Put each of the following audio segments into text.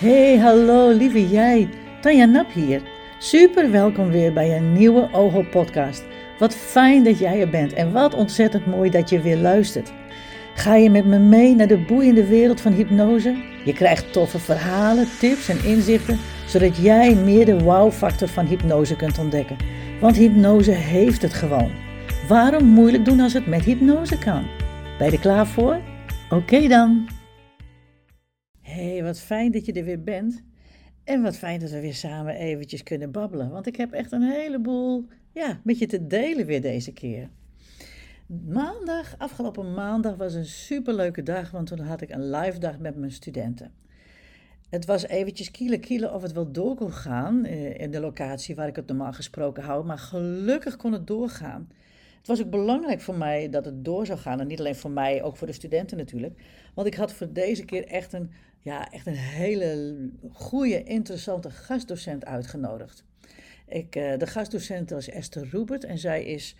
Hey, hallo lieve jij, Tanja Nap hier. Super welkom weer bij een nieuwe OHO podcast. Wat fijn dat jij er bent en wat ontzettend mooi dat je weer luistert. Ga je met me mee naar de boeiende wereld van hypnose? Je krijgt toffe verhalen, tips en inzichten, zodat jij meer de wow-factor van hypnose kunt ontdekken. Want hypnose heeft het gewoon. Waarom moeilijk doen als het met hypnose kan? Ben je er klaar voor? Oké dan. Hey, wat fijn dat je er weer bent. En wat fijn dat we weer samen eventjes kunnen babbelen. Want ik heb echt een heleboel ja, met je te delen weer deze keer. Maandag, afgelopen maandag, was een superleuke dag. Want toen had ik een live dag met mijn studenten. Het was eventjes kielen kielen of het wel door kon gaan eh, in de locatie waar ik het normaal gesproken hou. Maar gelukkig kon het doorgaan. Het was ook belangrijk voor mij dat het door zou gaan. En niet alleen voor mij, ook voor de studenten natuurlijk. Want ik had voor deze keer echt een, ja, echt een hele goede, interessante gastdocent uitgenodigd. Ik, uh, de gastdocent was Esther Roebert en zij is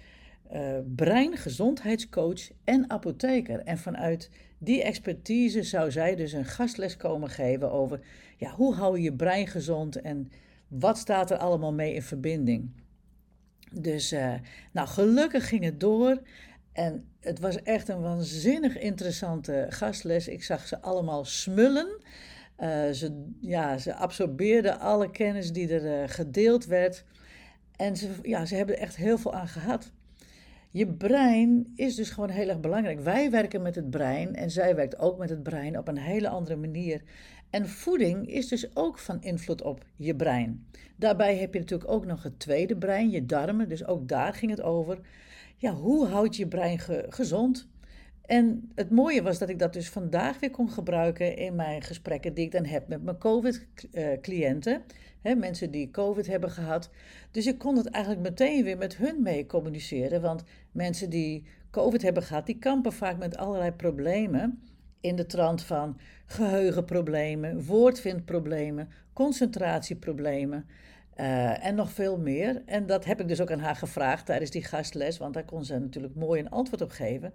uh, breingezondheidscoach en apotheker. En vanuit die expertise zou zij dus een gastles komen geven over ja, hoe hou je je brein gezond en wat staat er allemaal mee in verbinding. Dus uh, nou, gelukkig ging het door. En het was echt een waanzinnig interessante gastles. Ik zag ze allemaal smullen. Uh, ze, ja, ze absorbeerden alle kennis die er uh, gedeeld werd. En ze, ja, ze hebben er echt heel veel aan gehad. Je brein is dus gewoon heel erg belangrijk. Wij werken met het brein en zij werkt ook met het brein op een hele andere manier. En voeding is dus ook van invloed op je brein. Daarbij heb je natuurlijk ook nog het tweede brein, je darmen. Dus ook daar ging het over. Ja, hoe houd je brein ge gezond? En het mooie was dat ik dat dus vandaag weer kon gebruiken in mijn gesprekken die ik dan heb met mijn COVID-cliënten. mensen die COVID hebben gehad. Dus ik kon het eigenlijk meteen weer met hun mee communiceren. Want mensen die COVID hebben gehad, die kampen vaak met allerlei problemen in de trant van geheugenproblemen, woordvindproblemen, concentratieproblemen uh, en nog veel meer. En dat heb ik dus ook aan haar gevraagd tijdens die gastles, want daar kon ze natuurlijk mooi een antwoord op geven.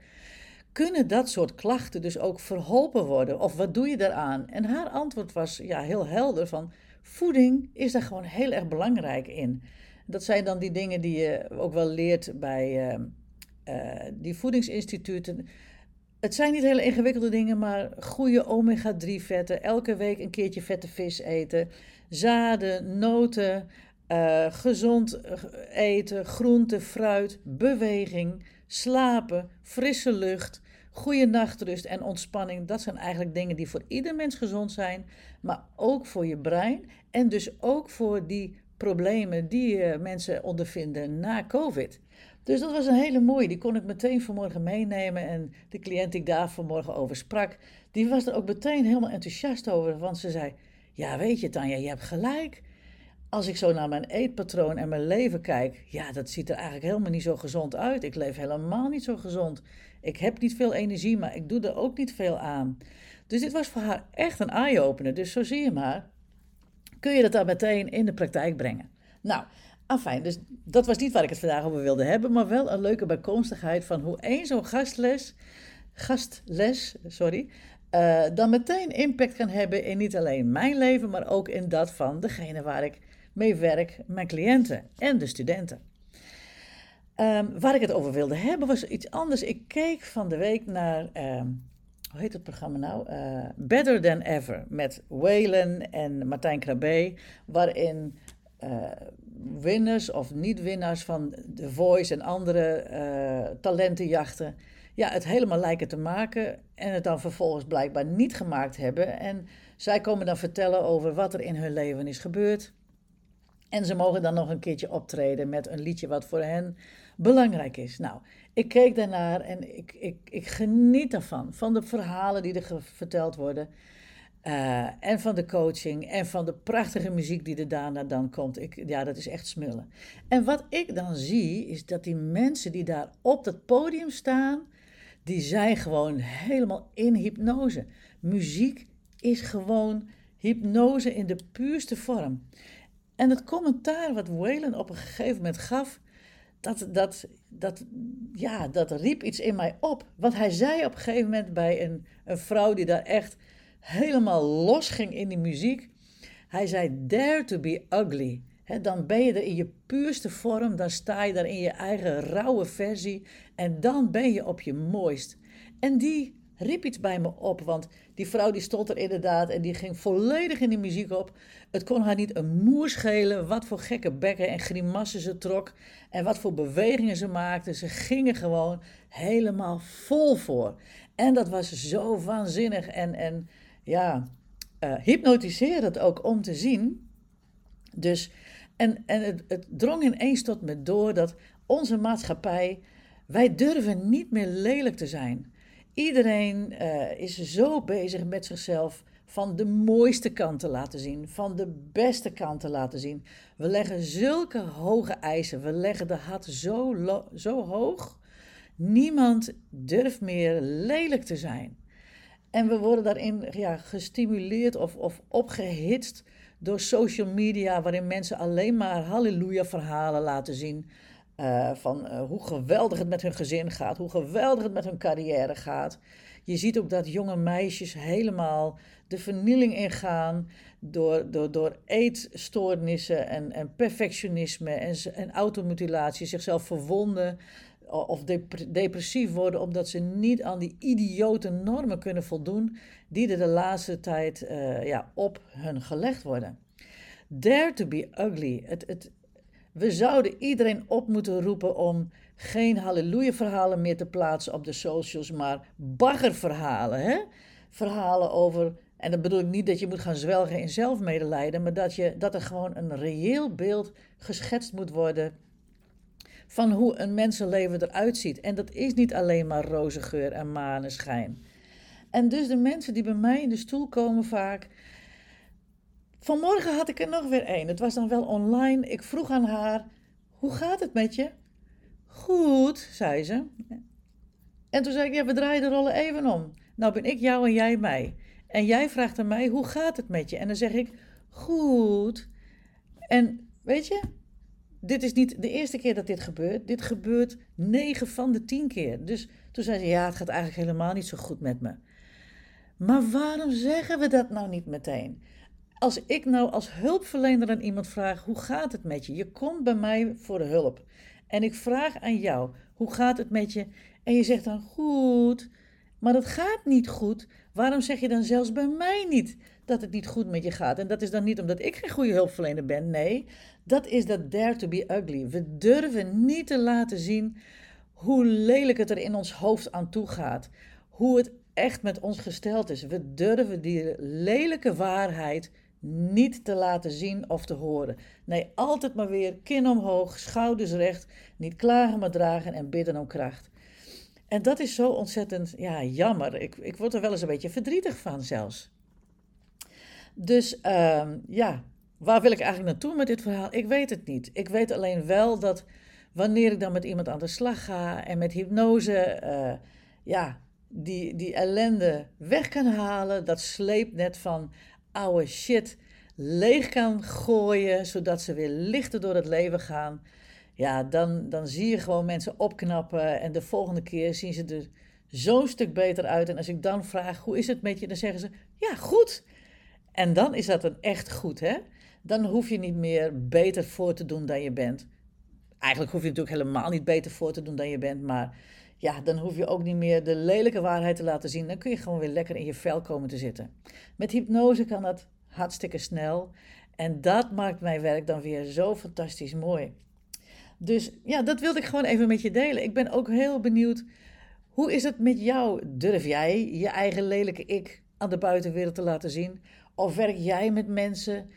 Kunnen dat soort klachten dus ook verholpen worden? Of wat doe je daaraan? En haar antwoord was ja, heel helder van voeding is daar gewoon heel erg belangrijk in. Dat zijn dan die dingen die je ook wel leert bij uh, uh, die voedingsinstituten. Het zijn niet hele ingewikkelde dingen, maar goede omega-3 vetten. Elke week een keertje vette vis eten. Zaden, noten, uh, gezond eten, groente, fruit, beweging, slapen, frisse lucht, goede nachtrust en ontspanning. Dat zijn eigenlijk dingen die voor ieder mens gezond zijn, maar ook voor je brein en dus ook voor die problemen die uh, mensen ondervinden na COVID. Dus dat was een hele mooie. Die kon ik meteen vanmorgen meenemen. En de cliënt die ik daar vanmorgen over sprak, die was er ook meteen helemaal enthousiast over. Want ze zei: Ja, weet je, Tanja, je hebt gelijk. Als ik zo naar mijn eetpatroon en mijn leven kijk, ja, dat ziet er eigenlijk helemaal niet zo gezond uit. Ik leef helemaal niet zo gezond. Ik heb niet veel energie, maar ik doe er ook niet veel aan. Dus dit was voor haar echt een eye-opener. Dus zo zie je maar, kun je dat dan meteen in de praktijk brengen. Nou, Afijn, dus dat was niet waar ik het vandaag over wilde hebben, maar wel een leuke bijkomstigheid van hoe één zo'n gastles, gastles, sorry, uh, dan meteen impact kan hebben in niet alleen mijn leven, maar ook in dat van degene waar ik mee werk, mijn cliënten en de studenten. Um, waar ik het over wilde hebben was iets anders. Ik keek van de week naar, um, hoe heet het programma nou? Uh, Better Than Ever met Waylon en Martijn Krabbe, waarin uh, winners of niet-winnaars van The Voice en andere uh, talentenjachten ja, het helemaal lijken te maken en het dan vervolgens blijkbaar niet gemaakt hebben. En zij komen dan vertellen over wat er in hun leven is gebeurd. En ze mogen dan nog een keertje optreden met een liedje wat voor hen belangrijk is. Nou, ik keek daarnaar en ik, ik, ik geniet ervan. Van de verhalen die er verteld worden. Uh, en van de coaching en van de prachtige muziek die er daarna dan komt. Ik, ja, dat is echt smullen. En wat ik dan zie, is dat die mensen die daar op dat podium staan, die zijn gewoon helemaal in hypnose. Muziek is gewoon hypnose in de puurste vorm. En het commentaar wat Waylon op een gegeven moment gaf, dat, dat, dat, ja, dat riep iets in mij op. Wat hij zei op een gegeven moment bij een, een vrouw die daar echt helemaal los ging in die muziek. Hij zei: Dare to be ugly. dan ben je er in je puurste vorm, dan sta je daar in je eigen rauwe versie en dan ben je op je mooist. En die riep iets bij me op, want die vrouw die stond er inderdaad en die ging volledig in die muziek op. Het kon haar niet een moer schelen wat voor gekke bekken en grimassen ze trok en wat voor bewegingen ze maakte. Ze gingen gewoon helemaal vol voor. En dat was zo waanzinnig en, en ja, uh, hypnotiserend ook om te zien. Dus, en, en het, het drong ineens tot me door dat onze maatschappij, wij durven niet meer lelijk te zijn. Iedereen uh, is zo bezig met zichzelf van de mooiste kant te laten zien, van de beste kant te laten zien. We leggen zulke hoge eisen, we leggen de hat zo, zo hoog. Niemand durft meer lelijk te zijn. En we worden daarin ja, gestimuleerd of, of opgehitst door social media, waarin mensen alleen maar halleluja-verhalen laten zien. Uh, van uh, hoe geweldig het met hun gezin gaat, hoe geweldig het met hun carrière gaat. Je ziet ook dat jonge meisjes helemaal de vernieling ingaan door, door, door eetstoornissen en, en perfectionisme en, en automutilatie, zichzelf verwonden of depressief worden omdat ze niet aan die idiote normen kunnen voldoen die er de laatste tijd uh, ja, op hun gelegd worden. Dare to be ugly. Het, het, we zouden iedereen op moeten roepen om geen halleluja-verhalen meer te plaatsen op de socials, maar baggerverhalen. Hè? Verhalen over, en dat bedoel ik niet dat je moet gaan zwelgen in zelfmedelijden, maar dat, je, dat er gewoon een reëel beeld geschetst moet worden van hoe een mensenleven eruit ziet. En dat is niet alleen maar roze geur en maneschijn. En dus de mensen die bij mij in de stoel komen vaak, Vanmorgen had ik er nog weer een. Het was dan wel online. Ik vroeg aan haar: Hoe gaat het met je? Goed, zei ze. En toen zei ik: Ja, we draaien de rollen even om. Nou ben ik jou en jij mij. En jij vraagt aan mij: Hoe gaat het met je? En dan zeg ik: Goed. En weet je, dit is niet de eerste keer dat dit gebeurt. Dit gebeurt 9 van de 10 keer. Dus toen zei ze: Ja, het gaat eigenlijk helemaal niet zo goed met me. Maar waarom zeggen we dat nou niet meteen? Als ik nou als hulpverlener aan iemand vraag: hoe gaat het met je? Je komt bij mij voor de hulp. En ik vraag aan jou: hoe gaat het met je? En je zegt dan goed. Maar dat gaat niet goed. Waarom zeg je dan zelfs bij mij niet dat het niet goed met je gaat? En dat is dan niet omdat ik geen goede hulpverlener ben. Nee, dat is dat dare to be ugly. We durven niet te laten zien hoe lelijk het er in ons hoofd aan toe gaat. Hoe het echt met ons gesteld is. We durven die lelijke waarheid niet te laten zien of te horen. Nee, altijd maar weer kin omhoog, schouders recht, niet klagen maar dragen en bidden om kracht. En dat is zo ontzettend ja, jammer. Ik, ik word er wel eens een beetje verdrietig van zelfs. Dus uh, ja, waar wil ik eigenlijk naartoe met dit verhaal? Ik weet het niet. Ik weet alleen wel dat wanneer ik dan met iemand aan de slag ga en met hypnose, uh, ja, die, die ellende weg kan halen, dat sleepnet van oude shit leeg kan gooien, zodat ze weer lichter door het leven gaan. Ja, dan, dan zie je gewoon mensen opknappen en de volgende keer zien ze er zo'n stuk beter uit. En als ik dan vraag, hoe is het met je? Dan zeggen ze, ja, goed. En dan is dat een echt goed, hè? Dan hoef je niet meer beter voor te doen dan je bent. Eigenlijk hoef je natuurlijk helemaal niet beter voor te doen dan je bent, maar ja, dan hoef je ook niet meer de lelijke waarheid te laten zien. Dan kun je gewoon weer lekker in je vel komen te zitten. Met hypnose kan dat hartstikke snel. En dat maakt mijn werk dan weer zo fantastisch mooi. Dus ja, dat wilde ik gewoon even met je delen. Ik ben ook heel benieuwd, hoe is het met jou? Durf jij je eigen lelijke ik aan de buitenwereld te laten zien? Of werk jij met mensen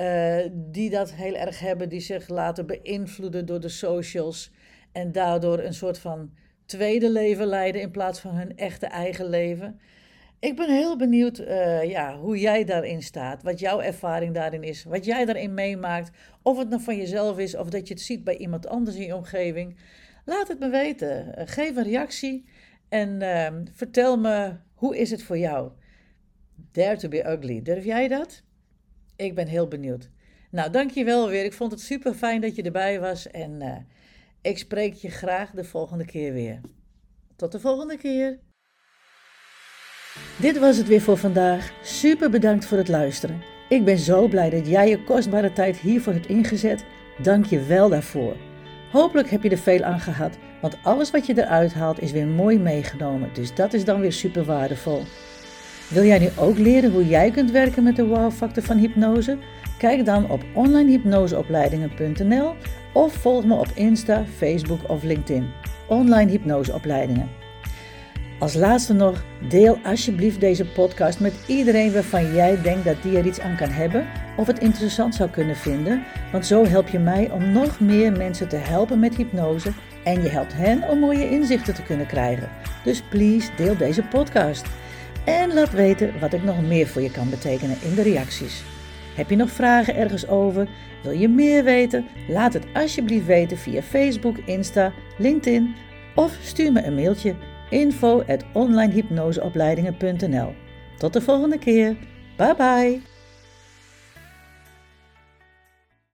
uh, die dat heel erg hebben, die zich laten beïnvloeden door de socials en daardoor een soort van tweede leven leiden in plaats van hun echte eigen leven? Ik ben heel benieuwd uh, ja, hoe jij daarin staat, wat jouw ervaring daarin is, wat jij daarin meemaakt, of het nou van jezelf is of dat je het ziet bij iemand anders in je omgeving. Laat het me weten. Uh, geef een reactie en uh, vertel me hoe is het voor jou. Dare to be ugly. Durf jij dat? Ik ben heel benieuwd. Nou, dankjewel weer. Ik vond het super fijn dat je erbij was en eh, ik spreek je graag de volgende keer weer. Tot de volgende keer. Dit was het weer voor vandaag. Super bedankt voor het luisteren. Ik ben zo blij dat jij je kostbare tijd hiervoor hebt ingezet. Dank je wel daarvoor. Hopelijk heb je er veel aan gehad, want alles wat je eruit haalt is weer mooi meegenomen. Dus dat is dan weer super waardevol. Wil jij nu ook leren hoe jij kunt werken met de wow-factor van hypnose? Kijk dan op onlinehypnoseopleidingen.nl of volg me op Insta, Facebook of LinkedIn. Online hypnoseopleidingen. Als laatste nog, deel alsjeblieft deze podcast met iedereen waarvan jij denkt dat die er iets aan kan hebben of het interessant zou kunnen vinden, want zo help je mij om nog meer mensen te helpen met hypnose en je helpt hen om mooie inzichten te kunnen krijgen. Dus please deel deze podcast. En laat weten wat ik nog meer voor je kan betekenen in de reacties. Heb je nog vragen ergens over? Wil je meer weten? Laat het alsjeblieft weten via Facebook, Insta, LinkedIn of stuur me een mailtje info@onlinehypnoseopleidingen.nl. Tot de volgende keer. Bye bye.